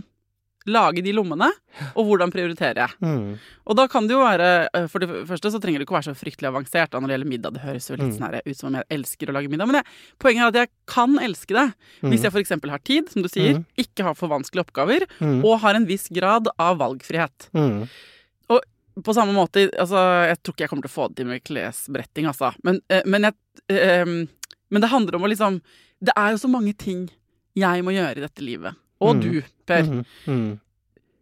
lage de lommene, og hvordan prioriterer jeg. Mm. Og da kan det jo være eh, For det første så trenger det ikke være så fryktelig avansert da, når det gjelder middag. Det høres jo litt Mm. sånn her ut som om jeg elsker å lage middag. Men jeg, poenget er at jeg kan elske det hvis jeg f.eks. har tid, som du sier, Mm. ikke har for vanskelige oppgaver, Mm. og har en viss grad av valgfrihet. Mm. På samme måte Altså, jeg tror ikke jeg kommer til å få det til med klesbretting, altså. Men, eh, men jeg eh, Men det handler om å liksom Det er jo så mange ting jeg må gjøre i dette livet. Og Mm. du, Per. Mm. Mm.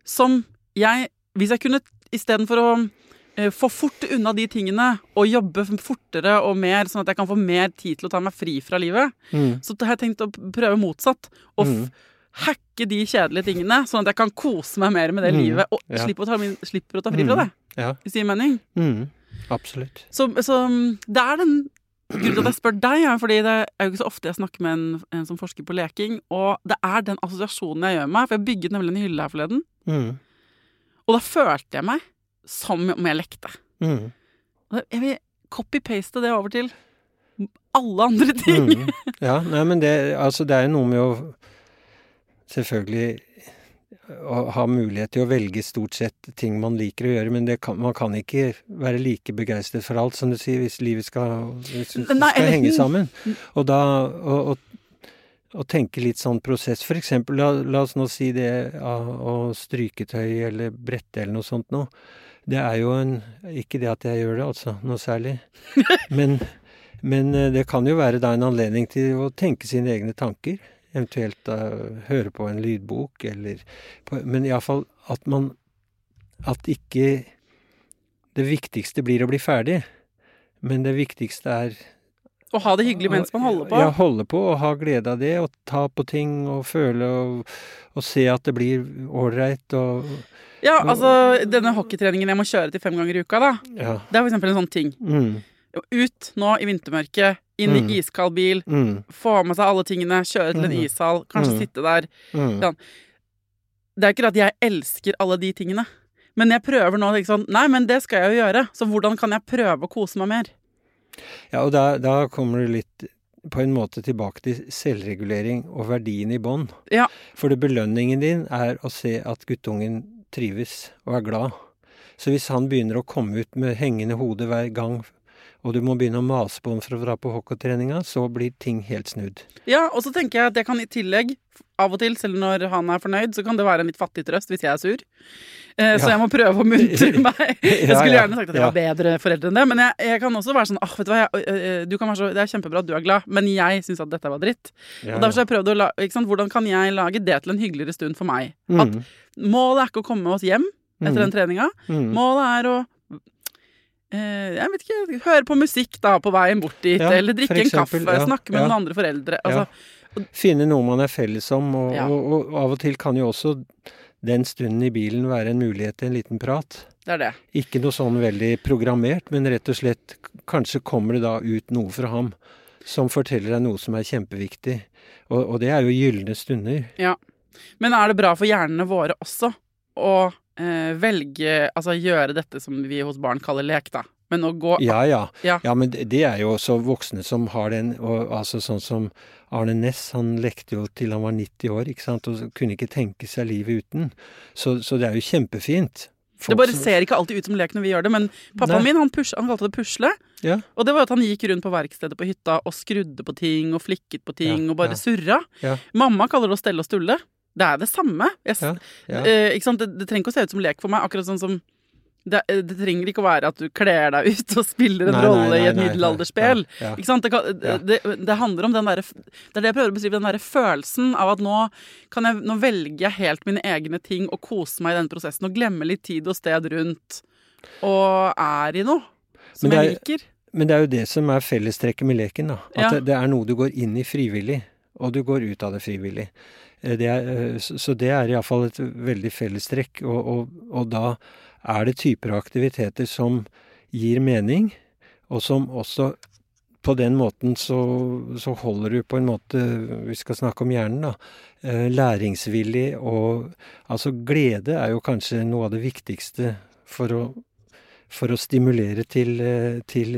Som jeg Hvis jeg kunne istedenfor å eh, få fort unna de tingene og jobbe fortere og mer, sånn at jeg kan få mer tid til å ta meg fri fra livet, Mm. så har jeg tenkt å prøve motsatt. Og Mm. hacke de kjedelige tingene, sånn at jeg kan kose meg mer med det Mm. livet, og Ja. slipper, å ta, min- slipper å ta fri fra det. Ja. Hvis det gir mening. Mm. Absolutt. Så, så det er den Grunnen til at jeg spør deg, er fordi det er jo ikke så ofte jeg snakker med en, en som forsker på leking, og det er den assosiasjonen jeg gjør meg, for jeg bygget nemlig en hylle her forleden, Mm. og da følte jeg meg som om jeg lekte. Mm. Jeg vil copy-paste det over til alle andre ting. Mm. Ja, nei, men det, altså, det er jo noe med å selvfølgelig å ha mulighet til å velge stort sett ting man liker å gjøre, men det kan, man kan ikke være like begeistret for alt, som du sier, hvis livet skal, hvis Nei, skal henge sammen. Og da å, å, å tenke litt sånn prosess. For eksempel, la, la oss nå si det av stryke stryketøy eller brette eller noe sånt noe. Det er jo en Ikke det at jeg gjør det, altså, noe særlig. Men, men eh, det kan jo være da en anledning til å tenke sine egne tanker. Eventuelt uh, høre på en lydbok, eller på, Men iallfall at man At ikke det viktigste blir å bli ferdig. Men det viktigste er å ha det hyggelig mens man holder på. Ja, holde på og ha glede av det, og ta på ting og føle og, og se at det blir ålreit og Ja, altså denne hockeytreningen jeg må kjøre til fem ganger i uka, da. Ja. Det er for eksempel en sånn ting. Mm, Ut nå i vintermørket, inn i Mm. iskald bil, mm, få med seg alle tingene, kjøre til en Mm. ishall, kanskje Mm. sitte der. mm. Ja. Det er ikke at jeg elsker alle de tingene, men jeg prøver nå sånn Nei, men det skal jeg jo gjøre, så hvordan kan jeg prøve å kose meg mer? Ja, og da, da kommer du litt på en måte tilbake til selvregulering og verdien i bånd. Ja. For det belønningen din er å se at guttungen trives og er glad. Så hvis han begynner å komme ut med hengende hode hver gang, og du må begynne å mase på ham for å dra på hockeytreninga, så blir ting helt snudd. Ja, og så tenker jeg at jeg kan i tillegg, av og til, selv når han er fornøyd, så kan det være en litt fattig trøst hvis jeg er sur. Eh, Så jeg må prøve å muntre meg. Jeg skulle gjerne sagt at jeg ja. var bedre foreldre enn det, men jeg, jeg kan også være sånn ah, vet du hva, jeg, du kan være så, Det er kjempebra at du er glad, men jeg syns at dette var dritt. Ja, Og derfor har jeg prøvd å la, ikke sant, Hvordan kan jeg lage det til en hyggeligere stund for meg? Mm, At målet er ikke å komme oss hjem etter den treninga. mm. Målet er å jeg vet ikke, høre på musikk da på veien bort dit, Ja, eller drikke eksempel, en kaffe, ja, snakke med ja. noen andre foreldre. Altså, Finne noe man er felles om, og, Ja. og, og av og til kan jo også den stunden i bilen være en mulighet til en liten prat. Det er det. Ikke noe sånn veldig programmert, men rett og slett kanskje kommer det da ut noe fra ham som forteller deg noe som er kjempeviktig. Og, og det er jo gylne stunder. Men er det bra for hjernene våre også å eh, velge Altså gjøre dette som vi hos barn kaller lek, da? Men å gå Ja, ja. Ja. Ja, men det er jo også voksne som har den, og altså sånn som Arne Næss, han lekte jo til han var 90 år, ikke sant, og kunne ikke tenke seg livet uten. Så, så det er jo kjempefint. Det bare som- ser ikke alltid ut som lek når vi gjør det, men pappaen Nei. min han, push, han kalte det pusle. Ja. Og det var at han gikk rundt på verkstedet på hytta og skrudde på ting og flikket på ting og bare surra. Ja. Mamma kaller det å stelle og stulle. Det er det samme. Jeg, Ja, ja. Uh, ikke sant? Det, det trenger ikke å se ut som lek for meg, akkurat sånn som det, eh, det trenger ikke å være at du kler deg ut og spiller en Nei, nei, rolle i et nei, nei. middelalderspill. Ja. Ikke sant? Det, kan, det, det handler om den derre Det er det jeg prøver å beskrive, den derre følelsen av at nå kan jeg Nå velger jeg helt mine egne ting og kose meg i den prosessen og glemmer litt tid og sted rundt og er i noe som er, jeg er- liker. Men det er jo det som er fellestrekket med leken, da. At det er noe du går inn i frivillig, og du går ut av det frivillig. Eh, Det er, eh, så det er iallfall et veldig fellestrekk, og, og, og da er det typer av aktiviteter som gir mening, og som også på den måten så, så, holder du på en måte Vi skal snakke om hjernen, da. Eh, læringsvillig og Altså, glede er jo kanskje noe av det viktigste for å, for å stimulere til, til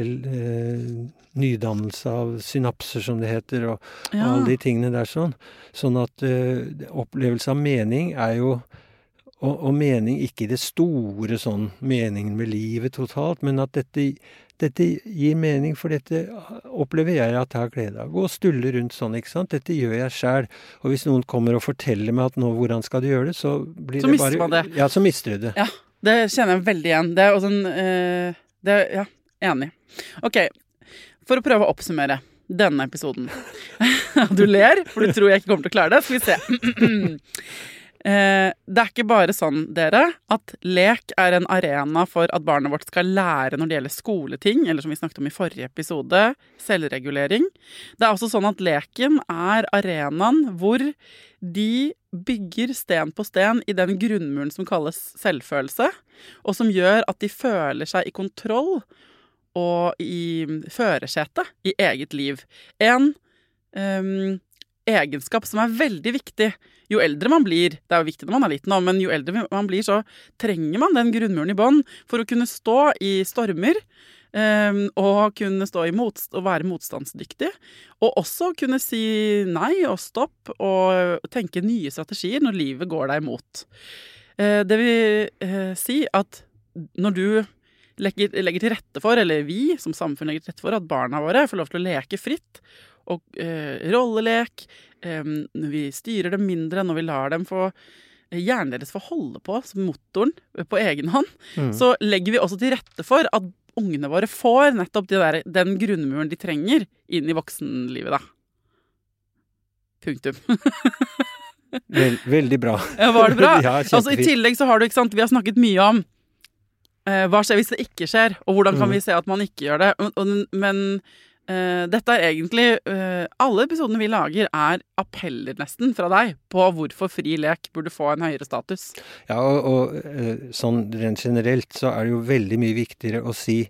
nydannelse av synapser, som det heter, og, ja. og alle de tingene der sånn. Sånn at uh, opplevelse av mening er jo og, og, mening ikke i det store sånn meningen med livet totalt, men at dette dette gir mening, for dette opplever jeg at jeg har glede av. Gå og stulle rundt sånn, ikke sant. Dette gjør jeg sjæl. Og hvis noen kommer og forteller meg at nå, hvordan skal du gjøre det, så blir så det bare Så mister man det. Ja, så mister du det. Ja, det kjenner jeg veldig igjen. Det er også en øh, det, Ja, enig. Ok, for å prøve å oppsummere denne episoden. du ler, for du tror jeg ikke kommer til å klare det. Skal vi se. Eh, det er ikke bare sånn, dere, at lek er en arena for at barnet vårt skal lære når det gjelder skoleting, eller som vi snakket om i forrige episode, selvregulering. Det er også sånn at leken er arenaen hvor de bygger sten på sten i den grunnmuren som kalles selvfølelse, og som gjør at de føler seg i kontroll og i førersetet i eget liv. En um, egenskap som er veldig viktig jo eldre man blir, det er jo viktig når man er liten, men jo eldre man blir, så trenger man den grunnmuren i bånn for å kunne stå i stormer. Um, og kunne stå i motst og være motstandsdyktig. Og også kunne si nei og stopp og tenke nye strategier når livet går deg imot. Uh, det vil uh, si at når du legger, legger, til rette for, eller vi som samfunn legger til rette for, at barna våre får lov til å leke fritt, og eh, rollelek, når vi styrer dem mindre, når vi lar dem få eh, hjernen deres få holde på som motoren på egen hånd, mm. så legger vi også til rette for at ungene våre får nettopp de der, den grunnmuren de trenger inn i voksenlivet, da. Punktum. Vel, veldig bra. Ja, Var det bra? ja, altså, I tillegg så har du, ikke sant, vi har snakket mye om eh, hva skjer hvis det ikke skjer, og hvordan kan mm. vi se at man ikke gjør det. Men, Uh, dette er egentlig uh, Alle episodene vi lager, er appeller nesten fra deg på hvorfor fri lek burde få en høyere status. Ja, og, og uh, sånn rent generelt så er det jo veldig mye viktigere å si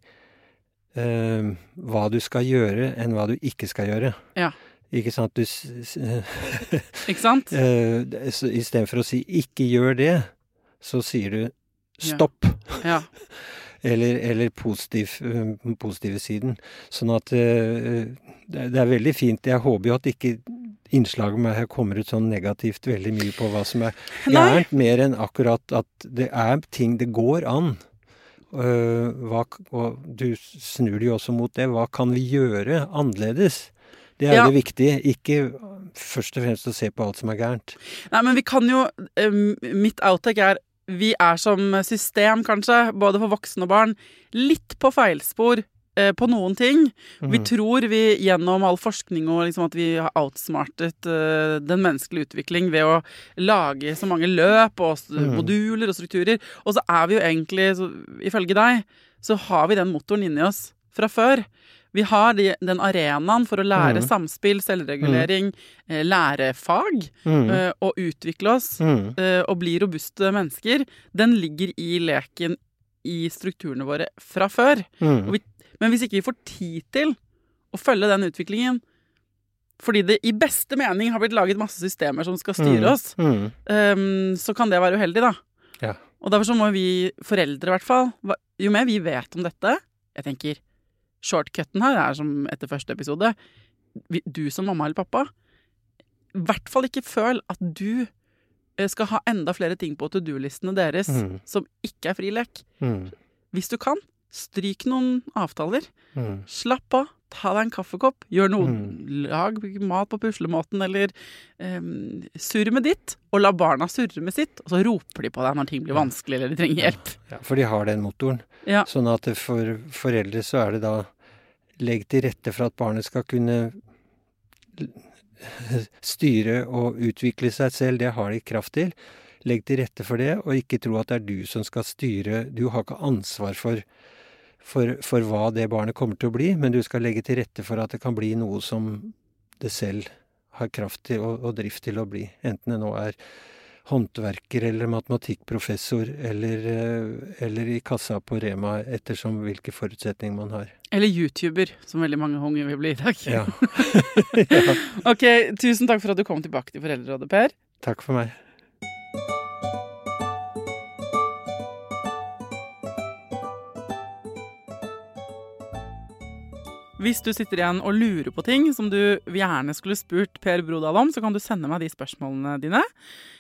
hva du skal gjøre, enn hva du ikke skal gjøre. Ja. Ikke sant? Du, ikke sant? Istedenfor å si 'ikke gjør det', så sier du 'stopp'. Ja. eller, eller positiv, eh, positive siden. Sånn at uh, det er veldig fint. Jeg håper jo at ikke innslaget med her kommer ut sånn negativt veldig mye på hva som er gærent, mer enn akkurat at det er ting det går an. Uh, hva, og du snur det jo også mot det. Hva kan vi gjøre annerledes? Det er ja. det viktige. Ikke først og fremst å se på alt som er gærent. Nei, men vi kan jo Mitt outtake er vi er som system, kanskje, både for voksne og barn, litt på feilspor eh, på noen ting. Mm. Vi mhm. tror vi gjennom all forskning og liksom at vi har outsmartet eh, den menneskelige utvikling ved å lage så mange løp og mm. moduler og strukturer. Og så er vi jo egentlig, så, ifølge deg, så har vi den motoren inni oss fra før. Vi har de, den arenaen for å lære mm. samspill, selvregulering, mm. eh, lære fag mm. eh, og utvikle oss mm. eh, og bli robuste mennesker. Den ligger i leken i strukturene våre fra før. Mm. Vi, men hvis ikke vi får tid til å følge den utviklingen fordi det i beste mening har blitt laget masse systemer som skal styre mm. oss, um, så kan det være uheldig, da. Ja. Og derfor så må vi foreldre, i hvert fall Jo mer vi vet om dette Jeg tenker shortcuten her er som etter første episode Du som mamma eller pappa, i hvert fall ikke føl at du eh, skal ha enda flere ting på to do-listene deres mm. som ikke er frilek. Mm. Hvis du kan, stryk noen avtaler. Mm. Slapp av. Ta deg en kaffekopp. Gjør noe. Mm. Lag mat på puslemåten, eller um, surr med ditt. Og la barna surre med sitt. Og så roper de på deg når ting blir vanskelig eller de trenger hjelp. Ja, for de har den motoren. Ja. Sånn at for foreldre så er det da legg til rette for at barnet skal kunne styre og utvikle seg selv. Det har de kraft til. Legg til rette for det, og ikke tro at det er du som skal styre. Du har ikke ansvar for, for, for hva det barnet kommer til å bli, men du skal legge til rette for at det kan bli noe som det selv har kraft til og, og drift til å bli. Enten det nå er håndverker eller matematikkprofessor eller, eh, eller i kassa på Rema, ettersom hvilke forutsetninger man har. Eller YouTuber, som veldig mange unge vil bli i dag. Ja. Ok, tusen takk for at du kom tilbake til Foreldrerådet, Per. Takk for meg. Hvis du sitter igjen og lurer på ting som du gjerne skulle spurt Per Brodal om, så kan du sende meg de spørsmålene dine.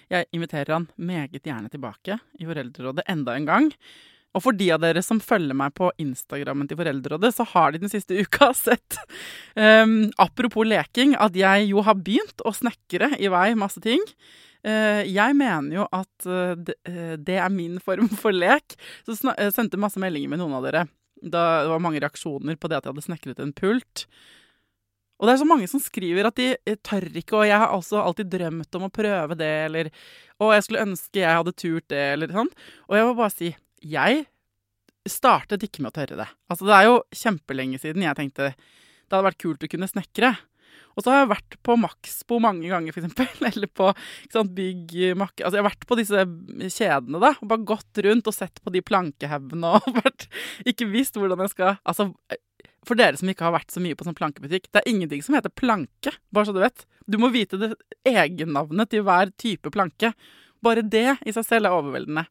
Jeg inviterer han meget gjerne tilbake i Foreldrerådet enda en gang. Og for de av dere som følger meg på Instagrammen til Foreldrerådet, så har de den siste uka sett um, Apropos leking, at jeg jo har begynt å snekre i vei masse ting. Uh, jeg mener jo at uh, det, er min form for lek. Så sendte masse meldinger med noen av dere. Da det var mange reaksjoner på det at jeg hadde snekret en pult. Og det er så mange som skriver at de eh, tør ikke, og jeg har også alltid drømt om å prøve det, eller Og jeg skulle ønske jeg hadde turt det, eller sånn. Og jeg må bare si, jeg startet ikke med å tørre det. Altså, det er jo kjempelenge siden jeg tenkte det hadde vært kult å kunne snekre. Og så har jeg vært på Maxbo mange ganger, eksempel. Eller på sant, Bygg Mac Altså, jeg har vært på disse kjedene, da. Og bare gått rundt og sett på de plankehaugene og vært Ikke visst hvordan jeg skal Altså, for dere som ikke har vært så mye på sånn plankebutikk, det er ingenting som heter planke, bare så du vet. Du må vite det egennavnet til hver type planke. Bare det i seg selv er overveldende.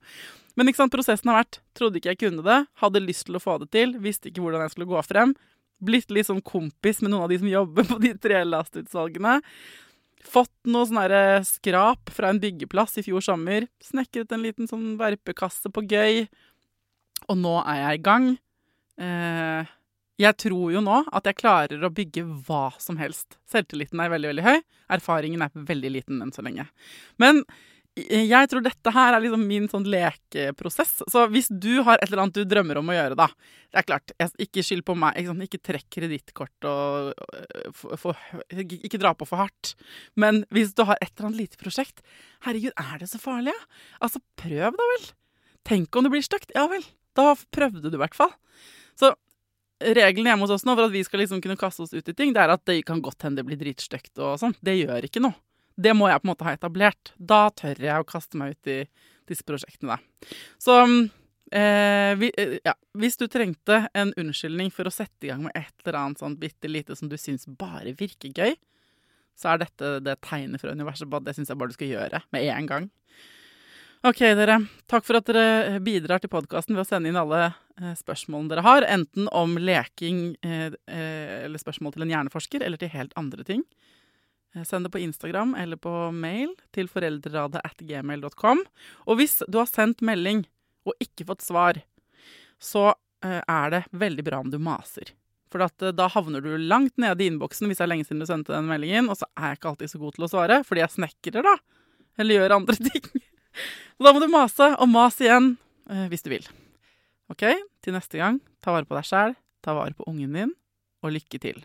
Men ikke sant, prosessen har vært trodde ikke jeg kunne det, hadde lyst til å få det til, visste ikke hvordan jeg skulle gå frem. Blitt litt sånn kompis med noen av de som jobber på de tre lastutsalgene. Fått noe sånn skrap fra en byggeplass i fjor sommer. Snekret en liten sånn verpekasse på gøy. Og nå er jeg i gang. Eh, jeg tror jo nå at jeg klarer å bygge hva som helst. Selvtilliten er veldig veldig høy. Erfaringen er veldig liten enn så lenge. Men jeg tror dette her er liksom min sånn lekeprosess. Så hvis du har et eller annet du drømmer om å gjøre, da Det er klart, ikke skyld på meg. Ikke, ikke trekk kredittkort og og for, for, ikke dra på for hardt. Men hvis du har et eller annet lite prosjekt Herregud, er det så farlig, ja? Altså, prøv da vel. Tenk om det blir stygt. Ja vel. Da prøvde du i hvert fall. Så reglene hjemme hos oss nå for at vi skal liksom kunne kaste oss ut i ting, det er at det kan godt hende det blir dritstygt og sånn. Det gjør ikke noe. Det må jeg på en måte ha etablert. Da tør jeg å kaste meg ut i disse prosjektene. Så eh, vi, eh, ja, hvis du trengte en unnskyldning for å sette i gang med et eller annet sånn bitte lite som du syns bare virker gøy, så er dette det tegnet fra universet på at det syns jeg bare du skal gjøre med en gang. Ok, dere. Takk for at dere bidrar til podkasten ved å sende inn alle eh, spørsmålene dere har. Enten om leking eh, eller spørsmål til en hjerneforsker, eller til helt andre ting. Eh, Send det på Instagram eller på mail til foreldreradet at gmail.com. Og hvis du har sendt melding og ikke fått svar, så eh, er det veldig bra om du maser. For eh, da havner du langt nede i innboksen hvis det er lenge siden du sendte den meldingen, og så er jeg ikke alltid så god til å svare, fordi jeg snekrer, da. Eller gjør andre ting. Så da må du mase, og mas igjen hvis du vil. OK, til neste gang, ta vare på deg sjæl, ta vare på ungen din, og lykke til.